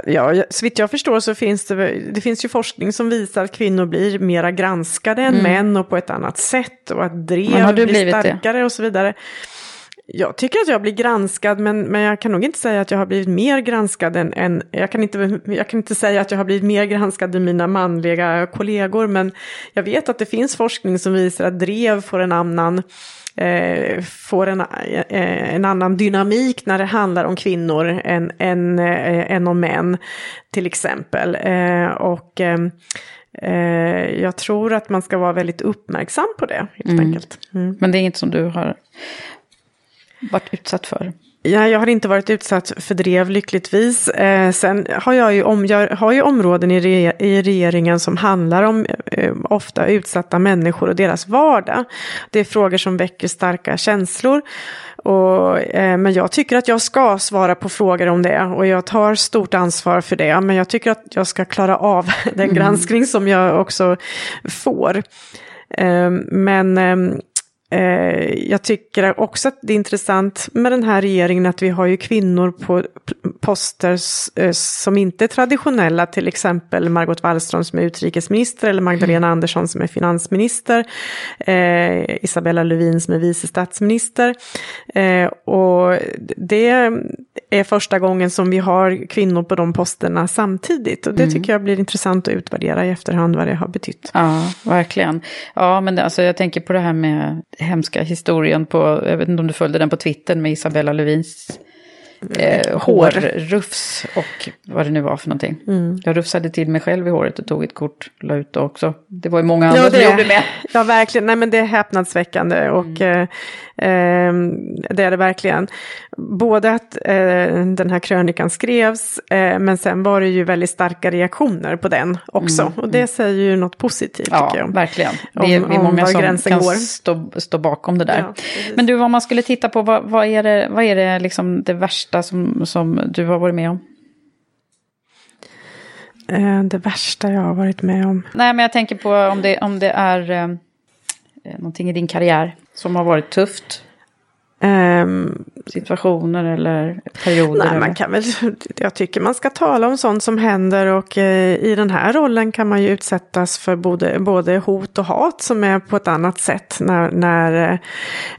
Ja, så vitt jag förstår så finns det, det finns ju forskning som visar att kvinnor blir mera granskade än Mm. män och på ett annat sätt och att drev blir blivit det? starkare och så vidare. Jag tycker att jag blir granskad men, men jag kan nog inte säga att jag har blivit mer granskad än, än jag, kan inte, jag kan inte säga att jag har blivit mer granskad än mina manliga kollegor men jag vet att det finns forskning som visar att drev får en annan eh, får en, eh, en annan dynamik när det handlar om kvinnor än, än, eh, än om män till exempel. Eh, och eh, eh, jag tror att man ska vara väldigt uppmärksam på det helt Mm. enkelt. Mm. Men det är inget som du har varit utsatt för? Ja, jag har inte varit utsatt för drev lyckligtvis. Eh, sen har jag ju, om, jag har ju områden i, re, i regeringen som handlar om eh, ofta utsatta människor och deras vardag. Det är frågor som väcker starka känslor. Och, eh, men jag tycker att jag ska svara på frågor om det och jag tar stort ansvar för det. Men jag tycker att jag ska klara av den granskning som jag också får. Eh, men ehm, Eh, jag tycker också att det är intressant med den här regeringen att vi har ju kvinnor på poster eh, som inte är traditionella, till exempel Margot Wallström som är utrikesminister eller Magdalena Andersson som är finansminister, eh, Isabella Lövin som är vice statsminister. Eh, och det är första gången som vi har kvinnor på de posterna samtidigt och det Mm. tycker jag blir intressant att utvärdera i efterhand vad det har betytt. Ja, verkligen. Ja, men alltså, jag tänker på det här med hemska historien på, jag vet inte om du följde den på Twitter med Isabella Lövins eh, hårrufs och vad det nu var för någonting. Mm. Jag rufsade till mig själv i håret och tog ett kort och la ut det också. Det var ju många andra Ja, som det, gjorde med. ja, verkligen. Nej, men det är häpnadsväckande och eh, eh, det är det verkligen. Både att eh, den här krönikan skrevs, eh, men sen var det ju väldigt starka reaktioner på den också. Mm, Och det säger ju något positivt Ja, tycker jag. verkligen. Det är, Om- om många som kan går. stå, stå bakom det där. Ja. Men du, om man skulle titta på vad, vad är det, vad är det, liksom det värsta som, som du har varit med om? Eh, det värsta jag har varit med om. Nej, men jag tänker på om det, om det är eh, någonting i din karriär som har varit tufft. Ehm, Situationer eller perioder. Nej, man kan väl, jag tycker man ska tala om sånt som händer och eh, i den här rollen kan man ju utsättas för både, både hot och hat som är på ett annat sätt. När, när,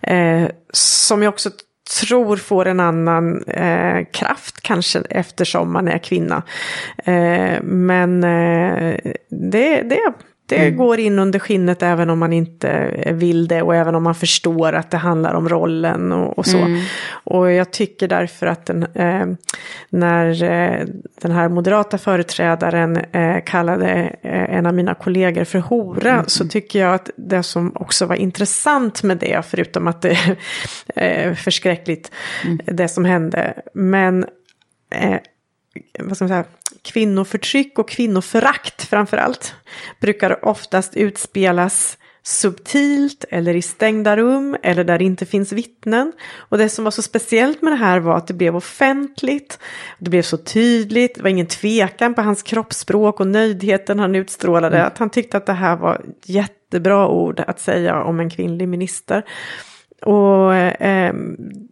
eh, som jag också tror får en annan eh, kraft kanske eftersom man är kvinna. Eh, men eh, det, det, det går in under skinnet även om man inte vill det och även om man förstår att det handlar om rollen och, och så. Mm. Och jag tycker därför att den, eh, när eh, den här moderata företrädaren eh, kallade eh, en av mina kollegor för hora så tycker jag att det som också var intressant med det, förutom att det är eh, förskräckligt det som hände, men eh, vad ska man säga, kvinnoförtryck och kvinnoförakt framför allt brukar oftast utspelas subtilt eller i stängda rum eller där det inte finns vittnen. Och det som var så speciellt med det här var att det blev offentligt, det blev så tydligt, det var ingen tvekan på hans kroppsspråk och nöjdheten han utstrålade, att han tyckte att det här var jättebra ord att säga om en kvinnlig minister. Och eh,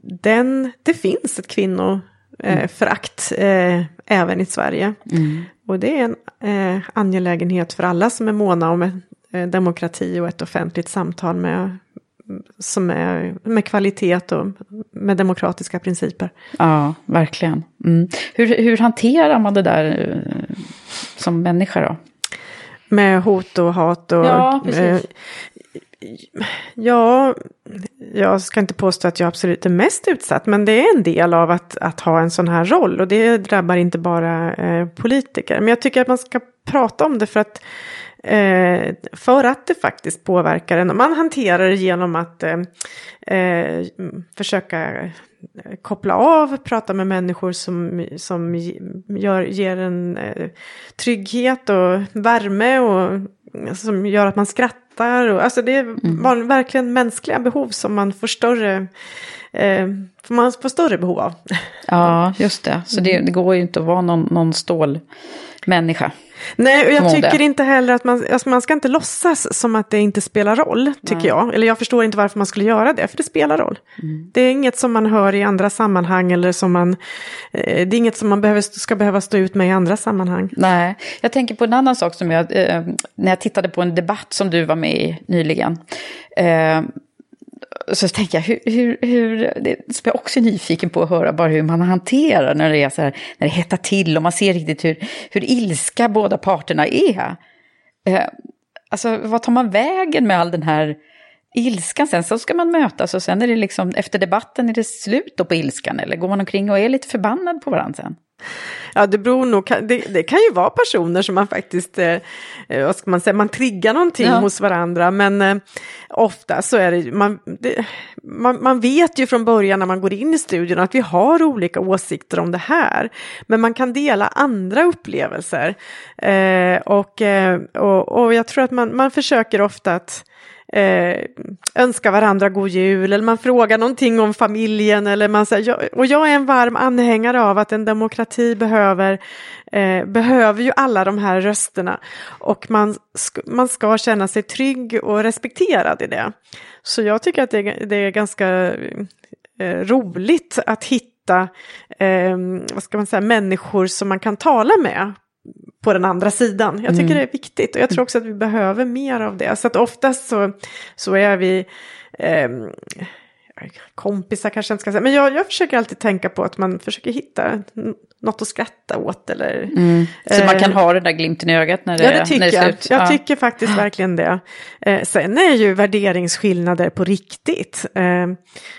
den, det finns ett kvinno eh, förakt eh, även i Sverige. Och det är en eh, angelägenhet för alla som är måna om en, eh, demokrati och ett offentligt samtal med, som är, med kvalitet och med demokratiska principer. Ja, verkligen. Mm. Hur, hur hanterar man det där eh, som människa då? Med hot och hat och... Ja, precis ja, jag ska inte påstå att jag absolut är mest utsatt, men det är en del av att, att ha en sån här roll och det drabbar inte bara eh, politiker. Men jag tycker att man ska prata om det för att Eh, för att det faktiskt påverkar en. Man hanterar det genom att eh, eh, försöka eh, koppla av, prata med människor som, som gör, ger en eh, trygghet och värme och som gör att man skrattar. Och, alltså det är var- verkligen mänskliga behov som man får större, eh, man får större behov av. Ja, just det. Så det, det går ju inte att vara någon, någon stålmänniska. Nej, och jag mode. tycker inte heller att man, alltså man ska inte låtsas som att det inte spelar roll, tycker Nej. jag. Eller jag förstår inte varför man skulle göra det, för det spelar roll. Mm. Det är inget som man hör i andra sammanhang eller som man, eh, det är inget som man behöver, ska behöva stå ut med i andra sammanhang. Nej, jag tänker på en annan sak som jag, eh, när jag tittade på en debatt som du var med i nyligen. Eh, så tänker jag, hur, hur, hur, det som jag också är nyfiken på att höra bara hur man hanterar när det är så här, när det hettar till och man ser riktigt hur, hur ilska båda parterna är. Eh, alltså, vad tar man vägen med all den här ilskan sen? Så ska man mötas och sen är det liksom, efter debatten är det slut då på ilskan eller går man omkring och är lite förbannad på varandra sen? Ja, det beror nog, det, det kan ju vara personer som man faktiskt, eh, vad ska man säga, man triggar någonting Ja. hos varandra, men eh, ofta så är det, man, det man, man vet ju från början när man går in i studion att vi har olika åsikter om det här, men man kan dela andra upplevelser. Eh, och, eh, och, och jag tror att man, man försöker ofta att eh, önskar varandra god jul eller man frågar någonting om familjen eller man säger, jag, och jag är en varm anhängare av att en demokrati behöver, eh, behöver ju alla de här rösterna och man, sk man ska känna sig trygg och respekterad i det. Så jag tycker att det, är- det är ganska eh, roligt att hitta eh, vad ska man säga, människor som man kan tala med på den andra sidan. Jag tycker Mm. det är viktigt och jag tror också att vi behöver mer av det. Så att oftast så, så är vi ehm, kompisar kanske jag inte ska säga, men jag, jag försöker alltid tänka på att man försöker hitta något att skratta åt eller... Så man kan eh, ha den där glimten i ögat när det, Ja, det när tycker det är jag. slut? Jag Ja. tycker faktiskt verkligen det. Eh, sen är ju värderingsskillnader på riktigt. Eh,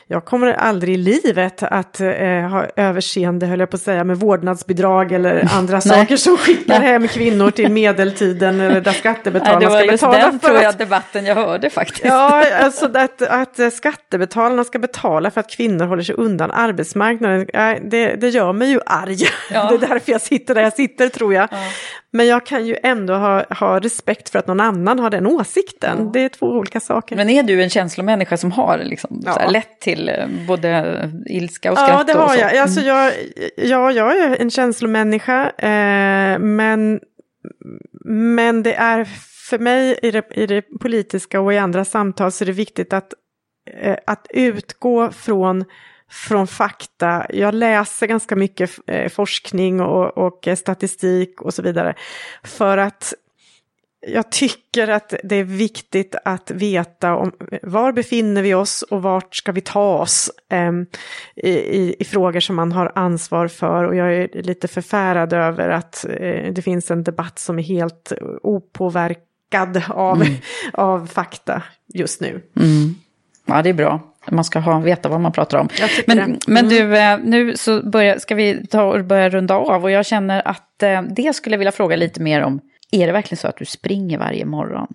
jag kommer aldrig i livet att eh, ha överseende, höll jag på att säga, med vårdnadsbidrag eller andra saker som skickar hem kvinnor till medeltiden eller där Nej, skattebetalarna det var ska just betala den tror jag att debatten jag hörde faktiskt. Ja, alltså att, att eh, skattebetalarna ska betala för att kvinnor håller sig undan arbetsmarknaden, det, det gör mig ju arg. Ja. Det är därför jag sitter där jag sitter tror jag. Men jag kan ju ändå ha, ha respekt för att någon annan har den åsikten. Det är två olika saker. Men är du en känslomänniska som har liksom, Ja. här, lätt till eh, både ilska och skratt? Ja, det har jag. Alltså, Mm. jag. Ja, jag är en känslomänniska, eh, men, men det är för mig i det, i det politiska och i andra samtal så är det viktigt att, att utgå från från fakta. Jag läser ganska mycket eh, forskning och, och eh, statistik och så vidare. För att jag tycker att det är viktigt att veta om var befinner vi oss och vart ska vi ta oss em, i, i, frågor som man har ansvar för. Och jag är lite förfärad över att eh, det finns en debatt som är helt opåverkad av, av fakta just nu. Mm. Ja, det är bra. Man ska ha, veta vad man pratar om. Men, det. men Mm. du, eh, nu så börjar, ska vi ta och börja runda av. Och jag känner att eh, det skulle jag vilja fråga lite mer om. Är det verkligen så att du springer varje morgon?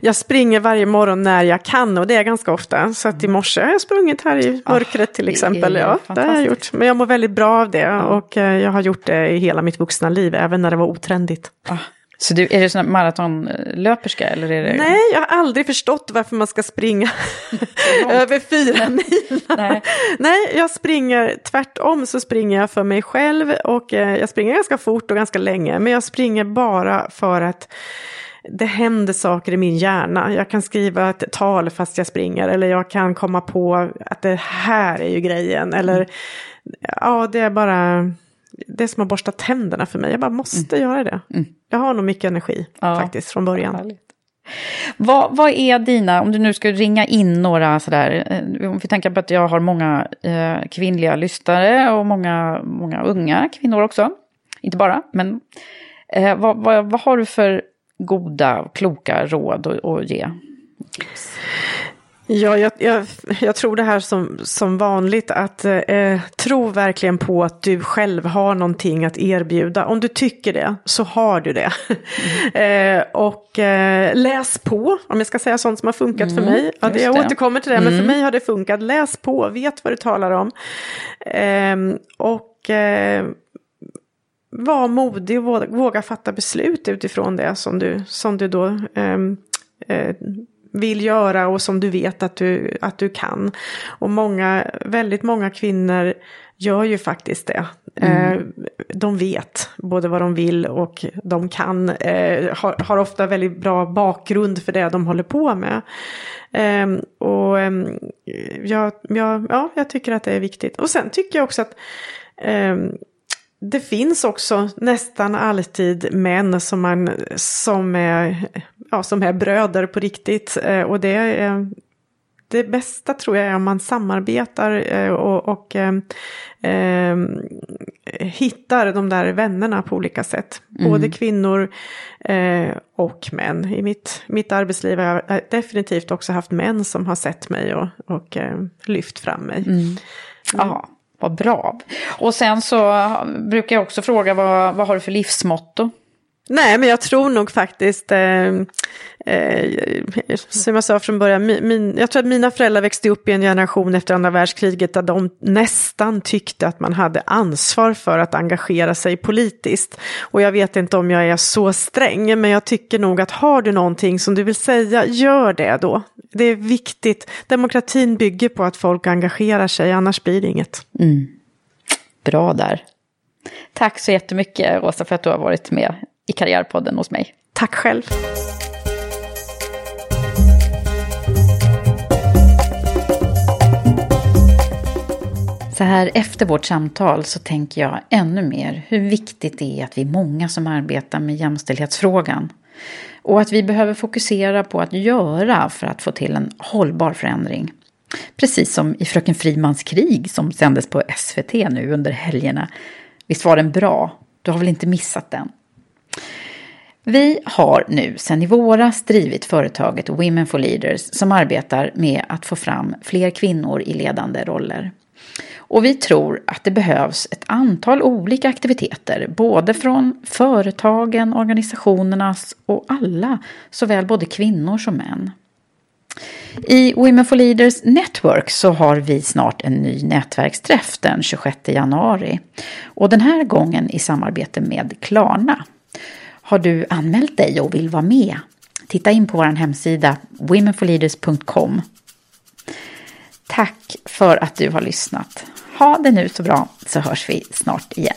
Jag springer varje morgon när jag kan och det är ganska ofta. Så att i morse har jag sprungit här i mörkret till det exempel. är Ja, det har jag gjort. Men jag mår väldigt bra av det och eh, jag har gjort det i hela mitt vuxna liv, även när det var otrendigt. Ah, så du, är du sån maratonlöperska eller är det... Nej, jag har aldrig förstått varför man ska springa över fyra mil. Nej. Nej, jag springer tvärtom så springer jag för mig själv och eh, jag springer ganska fort och ganska länge. Men jag springer bara för att det händer saker i min hjärna. Jag kan skriva ett tal fast jag springer eller jag kan komma på att det här är ju grejen. Eller ja, det är bara, det är som att borsta tänderna för mig. Jag bara måste göra det. Jag har nog mycket energi Ja. faktiskt från början. Vad, vad är dina, om du nu ska ringa in några sådär, eh, om vi tänker på att jag har många eh, kvinnliga lyssnare och många, många unga kvinnor också, inte bara, men eh, vad, vad, vad har du för goda kloka råd att, att ge? Ja, jag, jag, jag tror det här som, som vanligt att eh, tro verkligen på att du själv har någonting att erbjuda. Om du tycker det så har du det. eh, och eh, läs på, om jag ska säga sånt som har funkat för Mm, mig. Ja, det, jag det. återkommer till det, men för Mm. mig har det funkat. Läs på, vet vad du talar om. Ehm, och eh, var modig och våga, våga fatta beslut utifrån det som du, som du då ehm, eh, vill göra och som du vet att du, att du kan. Och många, väldigt många kvinnor gör ju faktiskt det. Mm. Eh, de vet både vad de vill och de kan, eh, har, har, ofta väldigt bra bakgrund för det de håller på med. Ehm, och ehm, jag, jag, ja, jag tycker att det är viktigt. Och sen tycker jag också att ehm, det finns också nästan alltid män som, man, som, är, ja, som är bröder på riktigt. Eh, och det är, det bästa tror jag är om man samarbetar eh, och, och eh, eh, hittar de där vännerna på olika sätt. Mm. Både kvinnor eh, och män. I mitt, mitt arbetsliv har jag definitivt också haft män som har sett mig och, och eh, lyft fram mig. Mm. mm. Ja, vad bra. Och sen så brukar jag också fråga vad, vad har du för livsmotto? Nej, men jag tror nog faktiskt, eh, eh, som jag sa från början, min, jag tror att mina föräldrar växte upp i en generation efter andra världskriget där de nästan tyckte att man hade ansvar för att engagera sig politiskt. Och jag vet inte om jag är så sträng, men jag tycker nog att har du någonting som du vill säga, gör det då. Det är viktigt. Demokratin bygger på att folk engagerar sig, annars blir det inget. Mm. Bra där. Tack så jättemycket Rosa för att du har varit med i Karriärpodden hos mig. Tack själv. Så här efter vårt samtal så tänker jag ännu mer hur viktigt det är att vi är många som arbetar med jämställdhetsfrågan. Och att vi behöver fokusera på att göra för att få till en hållbar förändring. Precis som i Fröken Frimans krig som sändes på SVT nu under helgerna. Visst var den bra? Du har väl inte missat den? Vi har nu sedan i våras drivit företaget Women for Leaders som arbetar med att få fram fler kvinnor i ledande roller. Och vi tror att det behövs ett antal olika aktiviteter, både från företagen, organisationernas och alla, såväl både kvinnor som män. I Women for Leaders Network så har vi snart en ny nätverksträff den 26 januari. Och den här gången i samarbete med Klarna. Har du anmält dig och vill vara med? Titta in på vår hemsida womenforleaders.com. Tack för att du har lyssnat. Ha det nu så bra så hörs vi snart igen.